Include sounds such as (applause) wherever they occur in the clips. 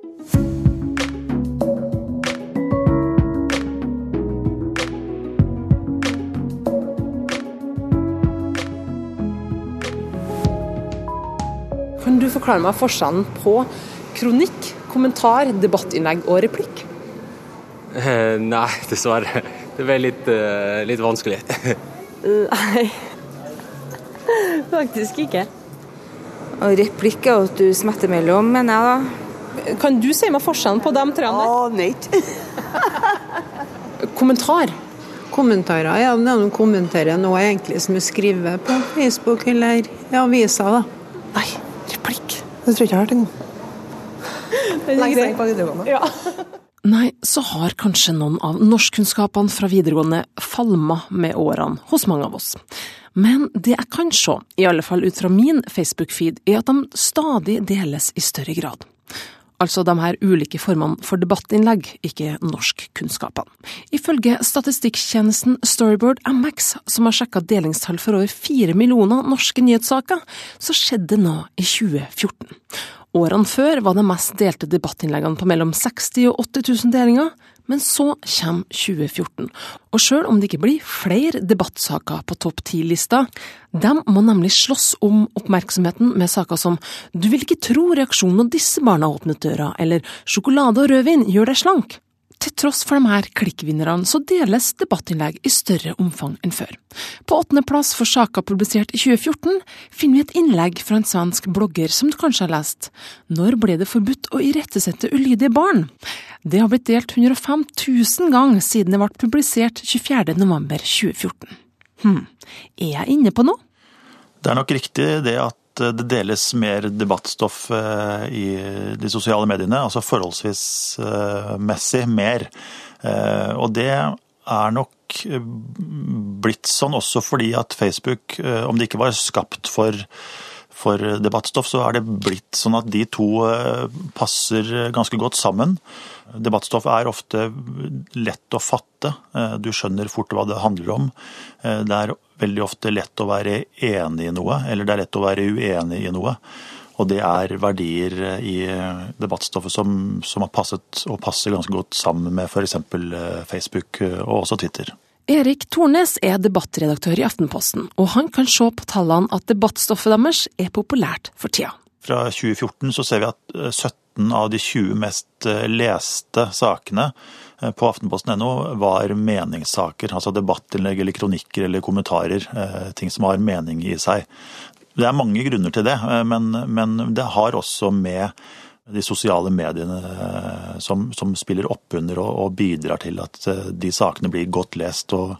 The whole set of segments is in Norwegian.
Kan du forklare meg forskjellen på kronikk, kommentar, debattinnlegg og replikk? Eh, nei, (laughs) dessverre. Det ble litt, uh, litt vanskelig. (laughs) Nei, faktisk ikke. Og replikk er at du smetter mellom, mener jeg da. Kan du si meg forskjellen på de tre? Aner ikke. (laughs) Kommentar. Kommentarer, ja. Det er noen kommenterer noe egentlig som er skrevet på Facebook eller i aviser, da. Nei, replikk. Det tror jeg ikke jeg har hørt engang. Lenge siden på videregående. Ja. Nei, så har kanskje noen av norskkunnskapene fra videregående falma med årene hos mange av oss. Men det jeg kan se, i alle fall ut fra min Facebook-feed, er at de stadig deles i større grad. Altså de her ulike formene for debattinnlegg, ikke norskkunnskapene. Ifølge statistikktjenesten Storyboard MX, som har sjekka delingstall for over fire millioner norske nyhetssaker, så skjedde det nå i 2014. Årene før var det mest delte debattinnleggene på mellom 60 og 80 000 delinger, men så kommer 2014. Og sjøl om det ikke blir flere debattsaker på topp ti-lista, de må nemlig slåss om oppmerksomheten med saker som Du vil ikke tro reaksjonen når disse barna åpnet døra, eller Sjokolade og rødvin gjør deg slank. Til tross for de her klikkvinnerne, så deles debattinnlegg i større omfang enn før. På åttendeplass for saker publisert i 2014 finner vi et innlegg fra en svensk blogger som du kanskje har lest. Når ble det forbudt å irettesette ulydige barn? Det har blitt delt 105 000 ganger siden det ble publisert 24.11.2014. Hm, er jeg inne på noe? Det er nok riktig det at det deles mer debattstoff eh, i de sosiale mediene, altså forholdsvis eh, mer. Eh, og det er nok blitt sånn også fordi at Facebook, om det ikke var skapt for, for debattstoff, så er det blitt sånn at de to passer ganske godt sammen. Debattstoff er ofte lett å fatte. Du skjønner fort hva det handler om. Det er veldig ofte lett å være enig i noe, eller det er lett å være uenig i noe. Og det er verdier i debattstoffet som, som har passet og passer ganske godt sammen med f.eks. Facebook og også Twitter. Erik Tornes er debattredaktør i Aftenposten, og han kan se på tallene at debattstoffet deres er populært for tida. Fra 2014 så ser vi at 17 av de 20 mest leste sakene på aftenposten.no var meningssaker. Altså debattinnlegg eller kronikker eller kommentarer. Ting som har mening i seg. Det er mange grunner til det, men, men det har også med de sosiale mediene som, som spiller oppunder og, og bidrar til at de sakene blir godt lest og,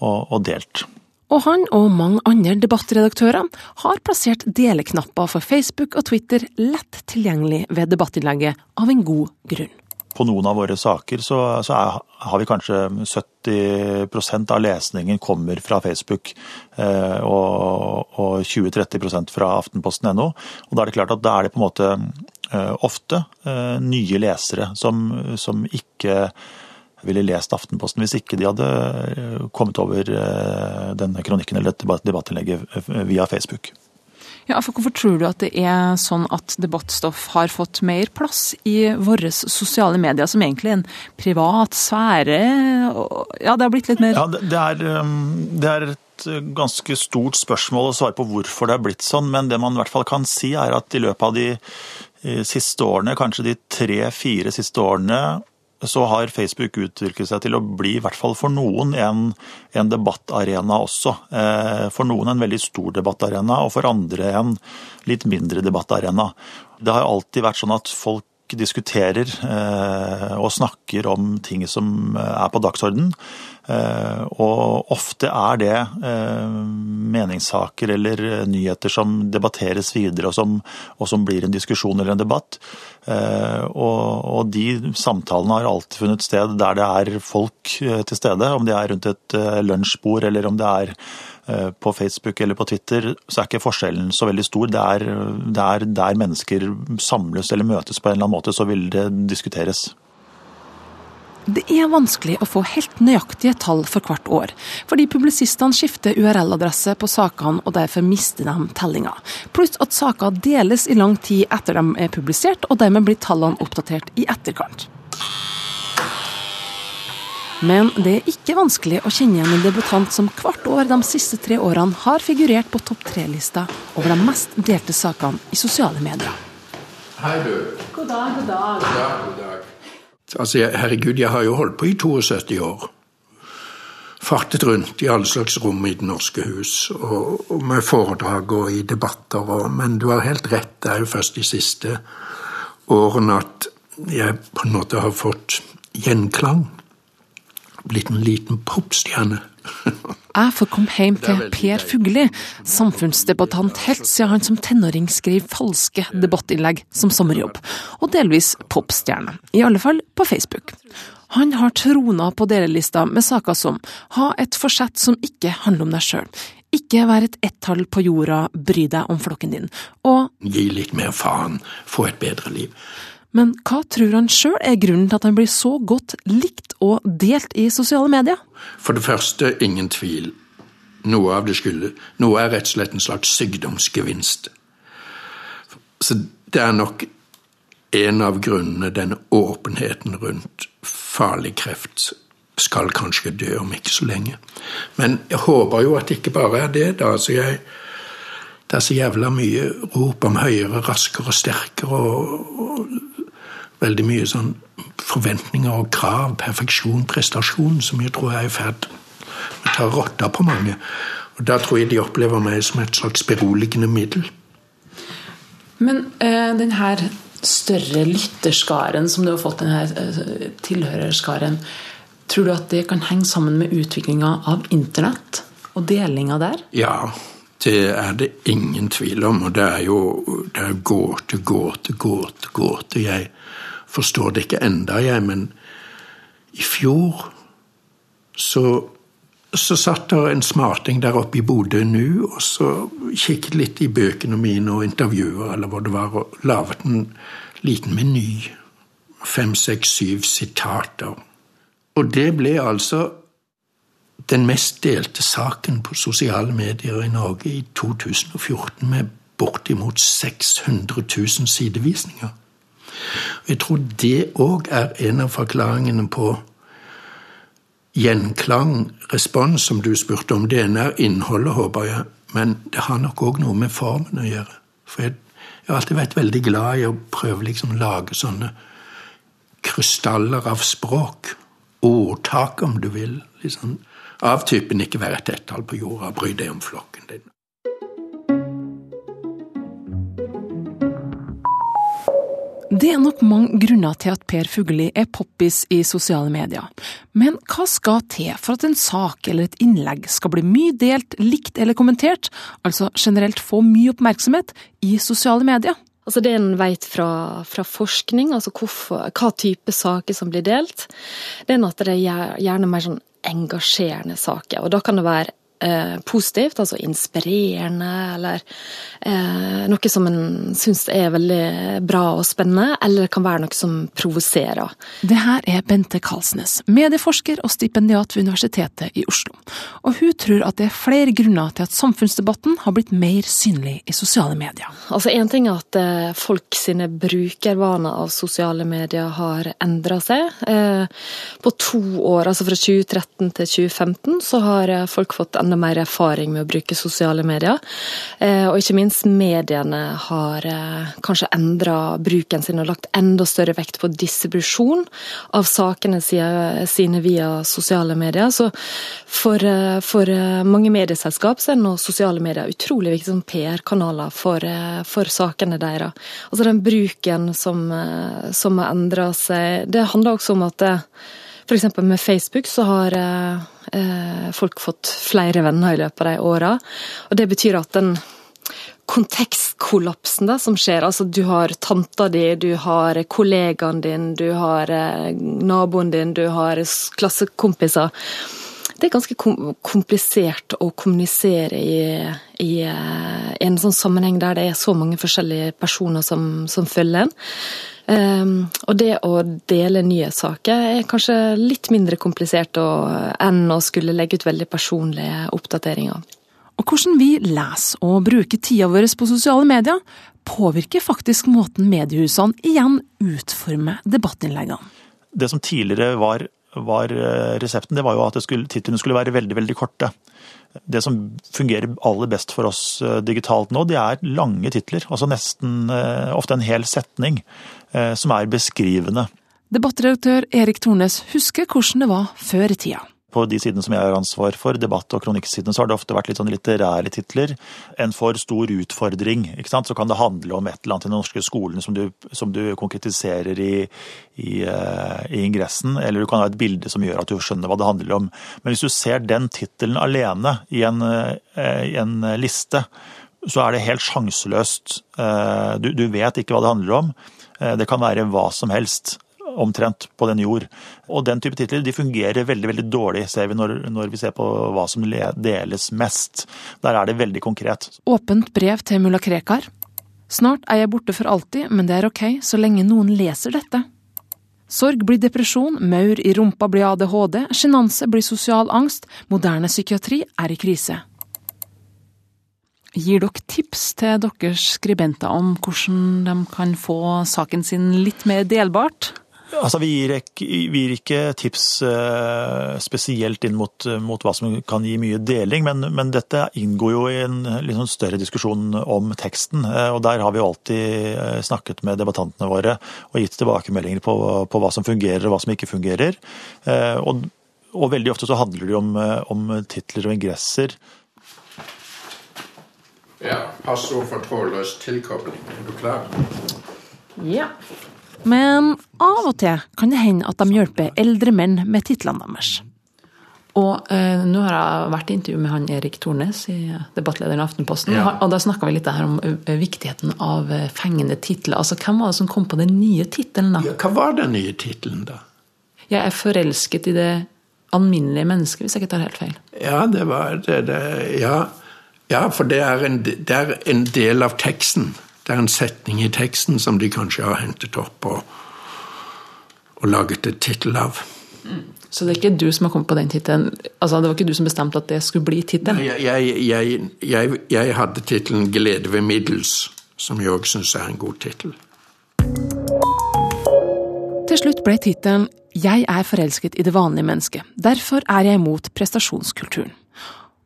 og, og delt. Og han og mange andre debattredaktører har plassert deleknapper for Facebook og Twitter lett tilgjengelig ved debattinnlegget av en god grunn. På noen av våre saker så, så er, har vi kanskje 70% av lesningen kommer fra Facebook, eh, og, og 20-30% fra aftenposten.no. Og Da er det klart at da er det på en måte eh, ofte eh, nye lesere som, som ikke ville lest Aftenposten hvis ikke de hadde kommet over denne kronikken eller dette debattinnlegget via Facebook. Ja, for Hvorfor tror du at det er sånn at debattstoff har fått mer plass i våre sosiale medier, som egentlig er en privat sfære? Ja, det har blitt litt mer Ja, det er, det er et ganske stort spørsmål å svare på hvorfor det er blitt sånn, men det man i hvert fall kan si er at i løpet av de siste årene, kanskje de tre-fire siste årene, så har Facebook utviklet seg til å bli, i hvert fall for noen, en, en debattarena også. Eh, for noen en veldig stor debattarena, og for andre en litt mindre debattarena. Det har alltid vært sånn at folk diskuterer eh, og snakker om ting som er på dagsorden. Eh, og ofte er det meningssaker eller nyheter som debatteres videre, og som, og som blir en diskusjon eller en debatt. Og, og, de samtalene har alltid funnet sted der det er folk til stede. Om det er rundt et lunsjbord eller om det er på Facebook eller på Twitter, så er ikke forskjellen så veldig stor. Det er, det er der mennesker samles eller møtes på en eller annen måte, så vil det diskuteres. Det er vanskelig å få helt nøyaktige tall for hvert år, fordi publisistene skifter URL-adresse på sakene og derfor mister de tellinga. Pluss at saker deles i lang tid etter de er publisert, og dermed blir tallene oppdatert i etterkant. Men det er ikke vanskelig å kjenne igjen en debutant som hvert år de siste tre årene har figurert på topp tre-lista over de mest delte sakene i sosiale medier. Hei, du. God dag, god dag. God dag, god dag. Altså, jeg- herregud, jeg har jo holdt på i 72 år. Fartet rundt i alle slags rom i Det norske hus, og, og med foredrag og i debatter. Og, men du har helt rett, det er jo først de siste årene at jeg på en måte har fått gjenklang. Blitt en liten popstjerne. (laughs) Jeg får komme hjem til Per Fugelli, samfunnsdebattant helt siden han som tenåring skrev falske debattinnlegg som sommerjobb, og delvis popstjerne, i alle fall på Facebook. Han har trona på delelista med saker som ha et forsett som ikke handler om deg sjøl, ikke være et ett-tall på jorda, bry deg om flokken din, og Gi litt mer faen, få et bedre liv. Men hva tror han sjøl er grunnen til at han blir så godt likt og delt i sosiale medier? For det første, ingen tvil. Noe av det skulle Noe er rett og slett en slags sykdomsgevinst. Så det er nok en av grunnene, denne åpenheten rundt farlig kreft skal kanskje dø om ikke så lenge. Men jeg håper jo at det ikke bare er det, da. Så jeg, det er så jævla mye rop om høyere, raskere, sterkere og, og veldig mye sånn forventninger og krav, perfeksjon, prestasjon, som jeg tror er i ferd med å ta rotta på mange. Og Da tror jeg de opplever meg som et slags beroligende middel. Men eh, den her større lytterskaren som du har fått, den her eh, tilhørerskaren, tror du at det kan henge sammen med utviklinga av internett og delinga der? Ja, det er det ingen tvil om. Og det er jo det er gåte, gåte, gåte, gåte. Jeg forstår det ikke enda, jeg, men i fjor så, så satt der en smarting der oppe i Bodø nå, og så kikket litt i bøkene mine og intervjuer, eller hva det var, og laget en liten meny. Fem, seks, syv sitater. Og det ble altså den mest delte saken på sosiale medier i Norge i 2014, med bortimot 600 000 sidevisninger. Jeg tror det òg er en av forklaringene på gjenklang, respons, som du spurte om. Det ene er innholdet, håper jeg, men det har nok òg noe med formen å gjøre. For jeg, jeg har alltid vært veldig glad i å prøve liksom å lage sånne krystaller av språk. Ordtak, om du vil. liksom av typen ikke være et ett-tall på jorda, bry deg om flokken Det er nok mange grunner til at Per Fugelli er poppis i sosiale medier. Men hva skal til for at en sak eller et innlegg skal bli mye delt, likt eller kommentert, altså generelt få mye oppmerksomhet i sosiale medier? Altså Det en vet fra, fra forskning, altså hvorfor, hva type saker som blir delt, det er at det er gjerne mer sånn engasjerende saker. Og da kan det være eh, positivt, altså inspirerende, eller eh, noe som en syns er veldig bra og spennende, eller det kan være noe som provoserer. Det her er Bente Kalsnes, medieforsker og stipendiat ved Universitetet i Oslo. Og hun tror at det er flere grunner til at samfunnsdebatten har blitt mer synlig i sosiale medier. Altså Én ting er at eh, folk sine brukervaner av sosiale medier har endra seg. Eh, på to år, altså fra 2013 til 2015, så har eh, folk fått enda mer erfaring med å bruke sosiale medier. Eh, og ikke minst mediene har eh, kanskje endra bruken sin og lagt enda større vekt på distribusjon av sakene sine via sosiale medier. Så for, eh, for mange medieselskap så er nå sosiale medier utrolig viktige som PR-kanaler for, for, sakene deres. Altså den bruken som, som har endra seg. Det handler også om at F.eks. med Facebook så har eh, folk fått flere venner i løpet av de åra. Og det betyr at den kontekstkollapsen da, som skjer, altså du har tanta di, du har kollegaen din, du har eh, naboen din, du har klassekompiser. Det er ganske komplisert å kommunisere i, i, i en sånn sammenheng der det er så mange forskjellige personer som, som følger en. Um, og det å dele nyhetssaker er kanskje litt mindre komplisert enn å skulle legge ut veldig personlige oppdateringer. Og hvordan vi leser og bruker tida vår på sosiale medier, påvirker faktisk måten mediehusene igjen utformer debattinnleggene. Det som tidligere var, var eh, resepten, det var jo at titlene skulle være veldig, veldig korte. Det som fungerer aller best for oss eh, digitalt nå, det er lange titler. Altså nesten eh, ofte en hel setning som er beskrivende. Debattredaktør Erik Tornes husker hvordan det var før i tida. På de sidene som jeg har ansvar for, debatt- og kronikksidene, så har det ofte vært litt sånn litterære titler. En for stor utfordring. ikke sant? Så kan det handle om et eller annet i den norske skolen som du, som du konkretiserer i, i, uh, i, ingressen, eller du kan ha et bilde som gjør at du skjønner hva det handler om. Men hvis du ser den tittelen alene i en, uh, i en, liste, så er det helt sjanseløst. Du, du vet ikke hva det handler om. Det kan være hva som helst omtrent på den jord. Og den type titler de fungerer veldig veldig dårlig, ser vi når, når vi ser på hva som deles mest. Der er det veldig konkret. Åpent brev til mulla Krekar. Snart er jeg borte for alltid, men det er ok så lenge noen leser dette. Sorg blir depresjon, maur i rumpa blir ADHD, sjenanse blir sosial angst, moderne psykiatri er i krise. Gir dere tips til deres skribenter om hvordan de kan få saken sin litt mer delbart? Altså, vi, gir vi, gir ikke, tips uh, spesielt inn mot, mot, hva som kan gi mye deling, men, men dette inngår jo i en liksom større diskusjon om teksten. Uh, og Der har vi alltid uh, snakket med debattantene våre og gitt tilbakemeldinger på, på, hva som fungerer og hva som ikke fungerer. Og, og, veldig ofte så handler det om, om titler og ingresser. Ja, passord for trådløs tilkobling. Er du klar? Ja. Men av og til kan det hende at de hjelper eldre menn med titlene deres. Og eh, Nå har jeg vært i intervju med han Erik Tornes, i debattlederen i Aftenposten. Ja. Og Da snakka vi litt her om eh, viktigheten av eh, fengende titler. Altså, Hvem var det som kom på den nye tittelen, da? Ja, hva var den nye tittelen, da? Jeg er forelsket i det alminnelige mennesket, hvis jeg ikke tar helt feil. Ja, det var det, det ja. Ja. for det er, en, det er en del av teksten. Det er en setning i teksten som de kanskje har hentet opp og, og laget et tittel av. Mm. Så det er ikke du som har kommet på den tittelen? Altså, det var ikke du som bestemte at det skulle bli tittelen? Jeg, jeg, jeg, jeg, hadde tittelen 'Glede ved middels', som jeg òg syns er en god tittel. Til slutt ble tittelen 'Jeg er forelsket i det vanlige mennesket'. Derfor er jeg imot prestasjonskulturen.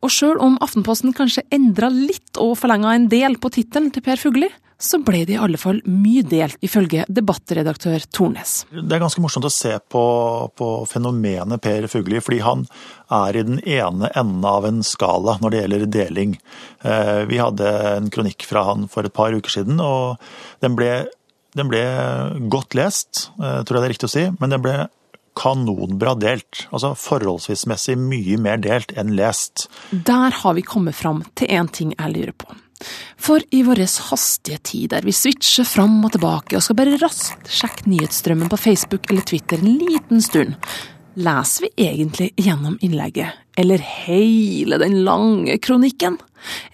Og sjøl om Aftenposten kanskje endra litt og forlenga en del på tittelen til Per Fugli, så ble det i alle fall mye delt, ifølge debattredaktør Tornes. Det er ganske morsomt å se på, på fenomenet Per Fugli, fordi han er i den ene enden av en skala når det gjelder deling. Eh, vi hadde en kronikk fra han for et par uker siden, og den ble, den ble godt lest, eh, tror jeg det er riktig å si, men den ble kanonbra delt. Altså forholdsvismessig mye mer delt enn lest. Der har vi kommet fram til én ting jeg lurer på. For i våre hastige tider, vi switcher fram og tilbake og skal bare raskt sjekke nyhetsstrømmen på Facebook eller Twitter en liten stund, leser vi egentlig gjennom innlegget, eller hele den lange kronikken?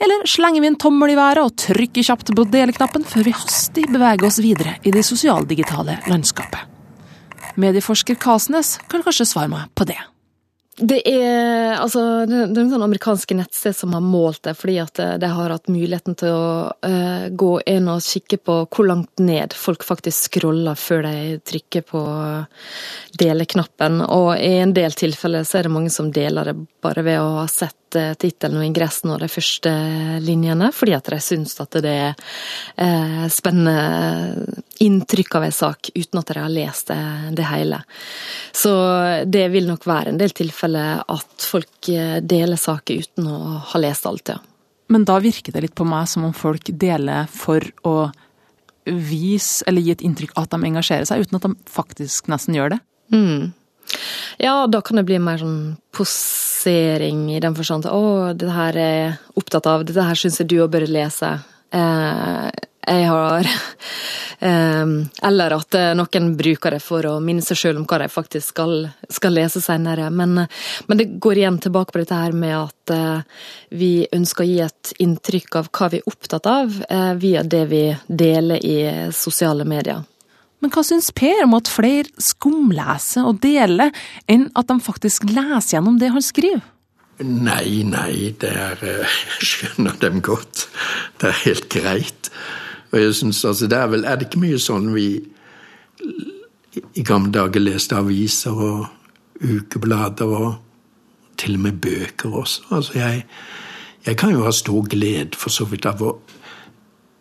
Eller slenger vi en tommel i været og trykker kjapt på deleknappen før vi hastig beveger oss videre i det sosialdigitale landskapet? Medieforsker Kasnes kan kanskje svare meg på det. Det er altså, det er en sånn amerikanske nettsted som har målt det, fordi at de har hatt muligheten til å uh, gå inn og kikke på hvor langt ned folk faktisk scroller før de trykker på deleknappen. Og i en del tilfeller så er det mange som deler det bare ved å ha sett Eh, tittelen og ingressen og de første linjene, fordi at de syns at det er eh, spennende inntrykk av en sak, uten at de har lest det, det, hele. Så det vil nok være en del tilfeller at folk eh, deler saker uten å ha lest alt, ja. Men da virker det litt på meg som om folk deler for å vise eller gi et inntrykk av at de engasjerer seg, uten at de faktisk nesten gjør det. Mm. Ja, da kan det bli mer sånn posering i den forstand at å, det her er opptatt av, dette her syns jeg du òg bør lese. Eh, jeg har (laughs) eh, Eller at eh, noen bruker det for å minne seg sjøl om hva de faktisk skal, skal lese senere. Men, men, det går igjen tilbake på dette her med at eh, vi ønsker å gi et inntrykk av hva vi er opptatt av, eh, via det vi deler i sosiale medier. Men hva syns Per om at flere skumleser og deler, enn at de faktisk leser gjennom det han skriver? Nei, nei, det er eh, Jeg (laughs) skjønner dem godt. Det er helt greit. Og jeg synes altså, det er vel Er det ikke mye sånn vi i gamle dager leste aviser og ukeblader og til og med bøker også? Altså, jeg, jeg kan jo ha stor glede for så vidt av å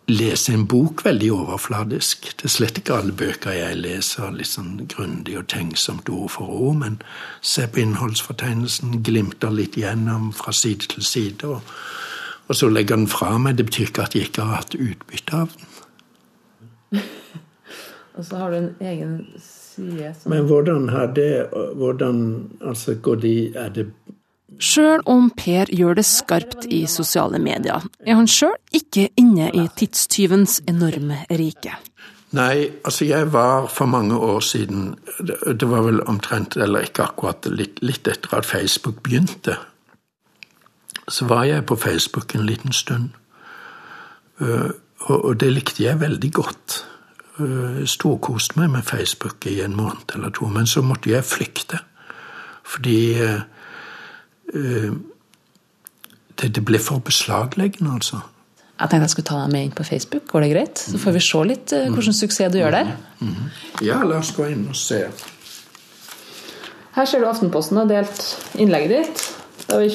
lese en bok veldig overfladisk. Det er slett ikke alle bøker jeg leser litt sånn grundig og tenksomt ord for ord, men se på innholdsfortegnelsen, glimter litt gjennom fra side til side, og, og så legger den fra meg. Det betyr ikke at jeg ikke har hatt utbytte av den. (laughs) og så har du en egen side som Men hvordan har det Hvordan altså går de Er det Sjøl om Per gjør det skarpt i sosiale medier, er han sjøl ikke inne i tidstyvens enorme rike. Nei, altså jeg var for mange år siden Det var vel omtrent, eller ikke akkurat, litt, litt etter at Facebook begynte. Så var jeg på Facebook en liten stund. Eh, og det likte jeg veldig godt. Eh, storkoste meg med Facebook i en måned eller to, men så måtte jeg flykte. Fordi Eh, det, det ble for beslagleggende, altså. Jeg tenkte jeg skulle ta deg med inn på Facebook. Går det greit? Så får vi se litt uh, hvordan suksess du gjør der. Mm -hmm. Ja, la oss gå inn og se. Her ser du Aftenposten har delt innlegget ditt. Det har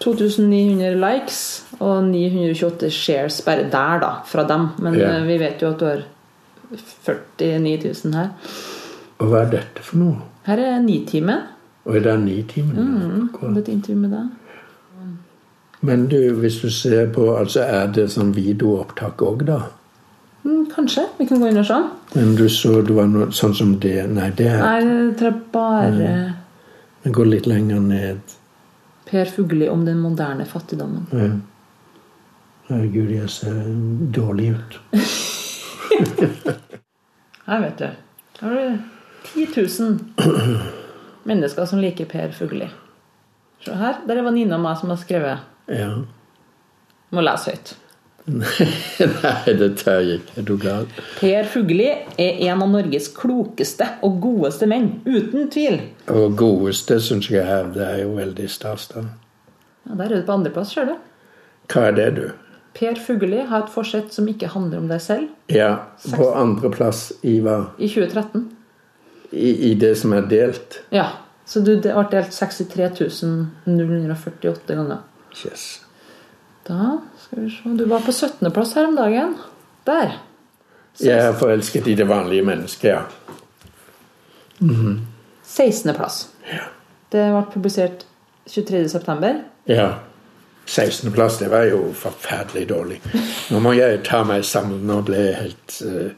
2900 likes og 928 shares bare der, da, fra dem. Men ja. vi vet jo at du har 49 000 her. Og hva er dette for noe? Her er Nitimen. Og det er ni timer? Mm, et intervju med deg. Men du, hvis du ser på altså Er det sånn videoopptak òg, da? Mm, kanskje. Vi kan gå inn og se. Men du så det var noe sånn som det Nei, det er Nei, jeg tror bare Vi går litt lenger ned. Per Fugli om den moderne fattigdommen. Ja. Herregud, jeg ser dårlig ut. (laughs) Her, vet du. Her har du 10 000 mennesker som liker Per Fugli. Se her. Der var Nina og meg som har skrevet. Ja. Må lese høyt. (laughs) Nei, det tør jeg ikke. Er du gal? Per Fugli er en av Norges klokeste og godeste menn. Uten tvil. Og godeste syns jeg er, det er jo veldig stas, da. Ja, Der er du på andreplass, ser du. Hva er det, du? Per Fugli har et forsett som ikke handler om deg selv. Ja, på andreplass i hva? I 2013. I, I, det som er delt? Ja. Så du, det ble delt 63 048 ganger. Yes. Da skal vi se Du var på 17.-plass her om dagen. Der. Jeg er forelsket i det vanlige mennesket, ja. Mm -hmm. 16.-plass. Ja. Det ble publisert 23.9. Ja. 16.-plass, det var jo forferdelig dårlig. Nå må jeg ta meg sammen. Nå ble jeg helt uh,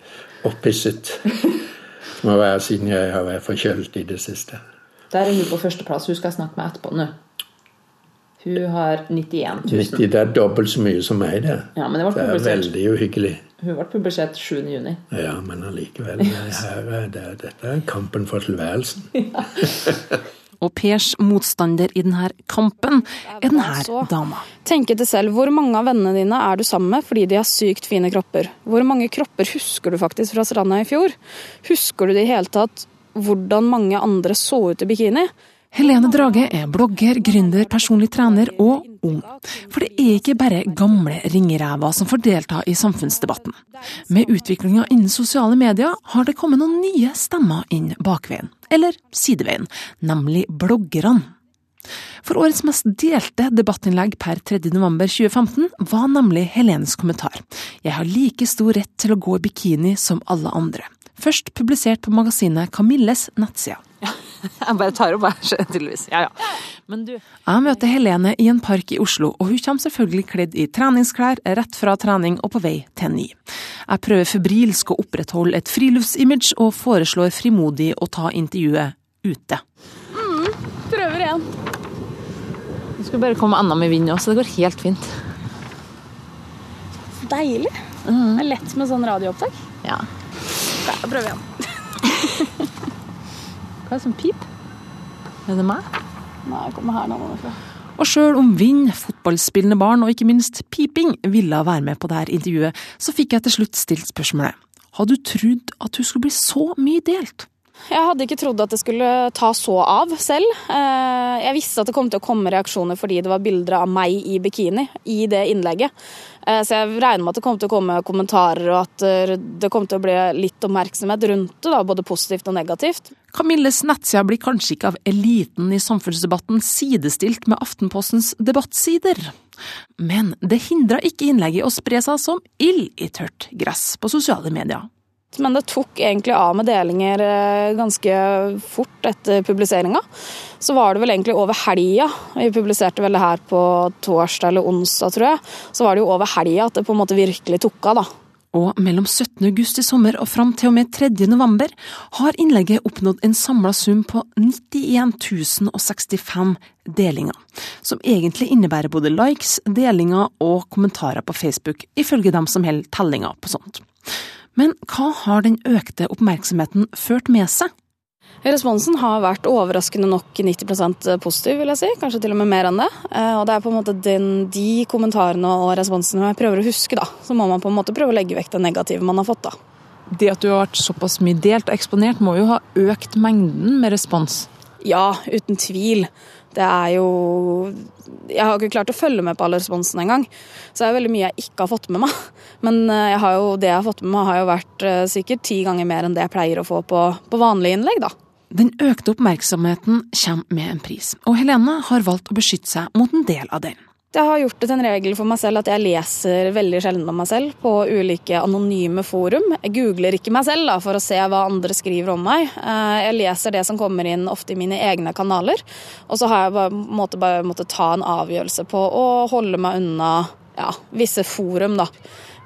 opphisset. (laughs) Det må være siden jeg har vært forkjølt i det siste. Der er hun på førsteplass. Hun skal snakke med etterpå nå. Hun har 91 000. 90, det er dobbelt så mye som meg, det. Ja, det, det, er veldig uhyggelig. Hun ble publisert 7. juni. Ja, men allikevel. Det, dette er kampen for tilværelsen. (laughs) Ja. Og Pers motstander i denne kampen er denne dama. Tenk etter selv, hvor mange av vennene dine er du sammen med fordi de har sykt fine kropper? Hvor mange kropper husker du faktisk fra stranda i fjor? Husker du i det hele tatt hvordan mange andre så ut i bikini? Helene Drage er blogger, gründer, personlig trener og ung. For det er ikke bare gamle ringerever som får delta i samfunnsdebatten. Med utviklinga innen sosiale medier har det kommet noen nye stemmer inn bakveien, eller sideveien, nemlig bloggerne. For årets mest delte debattinnlegg per 3.11.2015 var nemlig Helenes kommentar. Jeg har like stor rett til å gå i bikini som alle andre. Først publisert på magasinet Camilles nettsider. Ja. (laughs) Jeg bare tar opp jeg, tydeligvis. Ja, ja. Men du Jeg møter Helene i en park i Oslo, og hun kommer selvfølgelig kledd i treningsklær rett fra trening og på vei til ny. Jeg prøver febrilsk å opprettholde et friluftsimage, og foreslår frimodig å ta intervjuet ute. Mm, prøver igjen. Nå skal bare komme enda med vind òg, så det går helt fint. Deilig. Mm. Det er lett med sånn radioopptak. Ja. Prøv prøver igjen. (laughs) Hva er det som pip? Er det meg? Nei, jeg kommer her nå. Og sjøl om vind, fotballspillende barn og ikke minst piping ville være med på dette intervjuet, så fikk jeg til slutt stilt spørsmålet Hadde du trodd at hun skulle bli så mye delt? Jeg hadde ikke trodd at det skulle ta så av selv. Eh, jeg visste at det kom til å komme reaksjoner fordi det var bilder av meg i bikini i det innlegget. Eh, så jeg regner med at det kom til å komme kommentarer og at eh, det kom til å bli litt oppmerksomhet rundt det, da, både positivt og negativt. Camilles nettsider blir kanskje ikke av eliten i samfunnsdebatten sidestilt med Aftenpostens debattsider. Men det hindra ikke innlegget å spre seg som ild i tørt gress på sosiale medier. Men det tok egentlig av med delinger eh, ganske fort etter publiseringa. Så var det vel egentlig over helga, vi publiserte vel det her på torsdag eller onsdag, tror jeg. Så var det jo over helga at det på en måte virkelig tok av, da. Og mellom 17. august i sommer og fram til og med 3. november har innlegget oppnådd en samla sum på 91 065 delinger, som egentlig innebærer både likes, delinger og kommentarer på Facebook, ifølge dem som holder tellinga på sånt. Men hva har den økte oppmerksomheten ført med seg? Responsen har vært overraskende nok 90% positiv, vil jeg si. Kanskje til og med mer enn det. Eh, og det er på en måte den, de kommentarene og responsene jeg prøver å huske, da. Så må man på en måte prøve å legge vekk det negative man har fått, da. Det at du har vært såpass mye delt og eksponert, må jo ha økt mengden med respons? Ja, uten tvil. Det er jo Jeg har ikke klart å følge med på alle responsene engang. Så det er veldig mye jeg ikke har fått med meg. Men eh, jeg jo, det jeg har fått med meg, har jo vært eh, sikkert ti ganger mer enn det jeg pleier å få på, på vanlige innlegg, da. Den økte oppmerksomheten kommer med en pris, og Helene har valgt å beskytte seg mot en del av den. Jeg har gjort det til en regel for meg selv at jeg leser veldig sjelden om meg selv på ulike anonyme forum. Jeg googler ikke meg selv da, for å se hva andre skriver om meg. Eh, jeg leser det som kommer inn ofte i mine egne kanaler. Og så har jeg bare, måtte, bare måttet ta en avgjørelse på å holde meg unna ja, visse forum, da.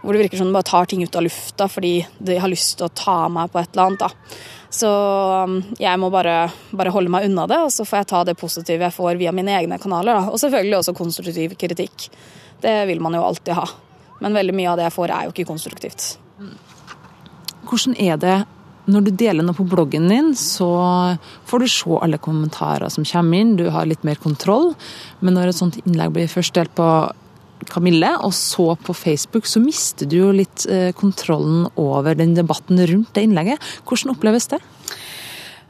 Hvor det virker som de bare tar ting ut av lufta fordi de har lyst til å ta meg på et eller annet. da. Så um, jeg må bare, bare, holde meg unna det, og så får jeg ta det positive jeg får via mine egne kanaler. Da. Og selvfølgelig også konstruktiv kritikk. Det vil man jo alltid ha. Men veldig mye av det jeg får, er jo ikke konstruktivt. Hvordan er det når du deler noe på bloggen din, så får du se alle kommentarer som kommer inn, du har litt mer kontroll. Men når et sånt innlegg blir først delt på Kamille, og så på Facebook, så mister du jo litt eh, kontrollen over den debatten rundt det innlegget. Hvordan oppleves det?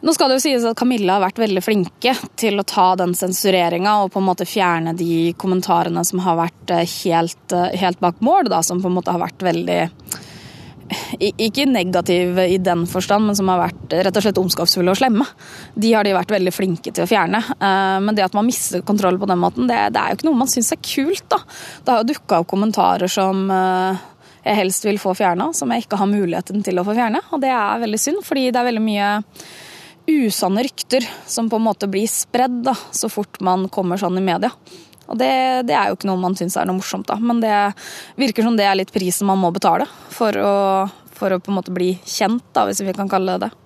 Nå skal det jo sies at Camilla har vært veldig flinke til å ta den sensureringa og på en måte fjerne de kommentarene som har vært eh, helt, eh, helt bak mål, da, som på en måte har vært veldig ikke negativ i den forstand, men som har vært rett og slett ondskapsfulle og slemme. De har de vært veldig flinke til å fjerne. Eh, men det at man mister kontroll på den måten, det, det er jo ikke noe man syns er kult. da. Det har jo dukka opp kommentarer som eh, jeg helst vil få fjerna, som jeg ikke har muligheten til å få fjerne. Og det er veldig synd, fordi det er veldig mye usanne rykter som på en måte blir spredd da, så fort man kommer sånn i media. Og det, det, er jo ikke noe man syns er noe morsomt, da. Men det virker som det er litt prisen man må betale for å, for å på en måte bli kjent, da, hvis vi kan kalle det det.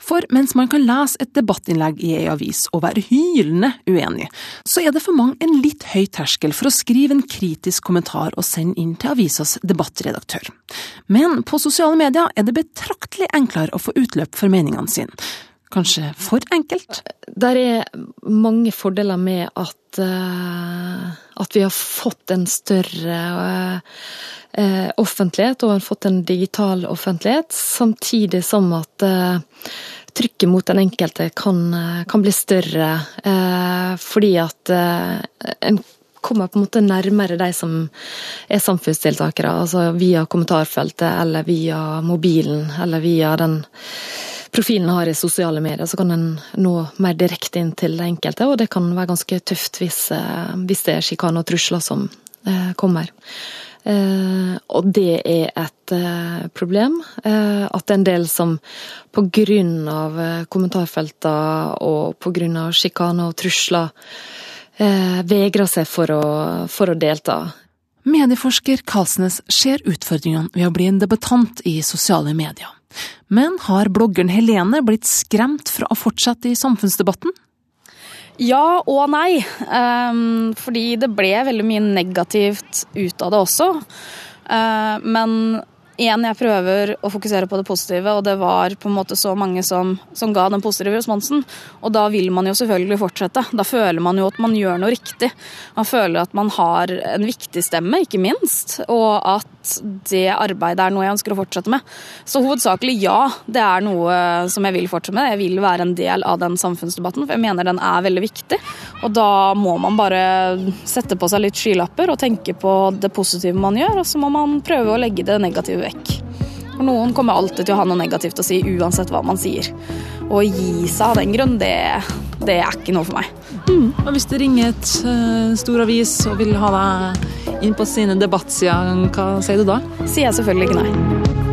For mens man kan lese et debattinnlegg i ei avis og være hylende uenig, så er det for mange en litt høy terskel for å skrive en kritisk kommentar og sende inn til avisas debattredaktør. Men på sosiale medier er det betraktelig enklere å få utløp for meningene sine kanskje for enkelt? Der er mange fordeler med at, uh, at vi har fått en større uh, offentlighet, og har fått en digital offentlighet, samtidig som at uh, trykket mot den enkelte kan, kan bli større, fordi at en kommer på en måte nærmere de som er samfunnsdeltakere, altså via kommentarfeltet eller via mobilen eller via den profilen har i sosiale medier, så kan en nå mer direkte inn til det enkelte, og det kan være ganske tøft hvis, eh, hvis det er sjikane og trusler som eh, kommer. Eh, og det er et problem. At det er en del som grunn av kommentarfelter og av sjikane og trusler vegrer seg for å, for å delta. Medieforsker Kalsnes ser utfordringene ved å bli en debattant i sosiale medier. Men har bloggeren Helene blitt skremt fra å fortsette i samfunnsdebatten? Ja og nei. Um, fordi det ble veldig mye negativt ut av det også. Uh, men igjen, jeg prøver å fokusere på det positive, og det var på en måte så mange som, som, ga den positive responsen. Og da vil man jo selvfølgelig fortsette. Da føler man jo at man gjør noe riktig. Man føler at man har en viktig stemme, ikke minst. Og at det arbeidet er noe jeg ønsker å fortsette med. Så hovedsakelig ja, det er noe som jeg vil fortsette med. Jeg vil være en del av den samfunnsdebatten, for jeg mener den er veldig viktig. Og da må man bare sette på seg litt skylapper og tenke på det positive man gjør, og så må man prøve å legge det negative vekk. For noen kommer alltid til å ha noe negativt å si uansett hva man sier. Å gi seg av den grunn, det, det er ikke noe for meg. Mm. Og hvis det ringer et uh, stor avis og vil ha deg inn på sine debattsider, hva sier du da? Sier jeg selvfølgelig ikke nei.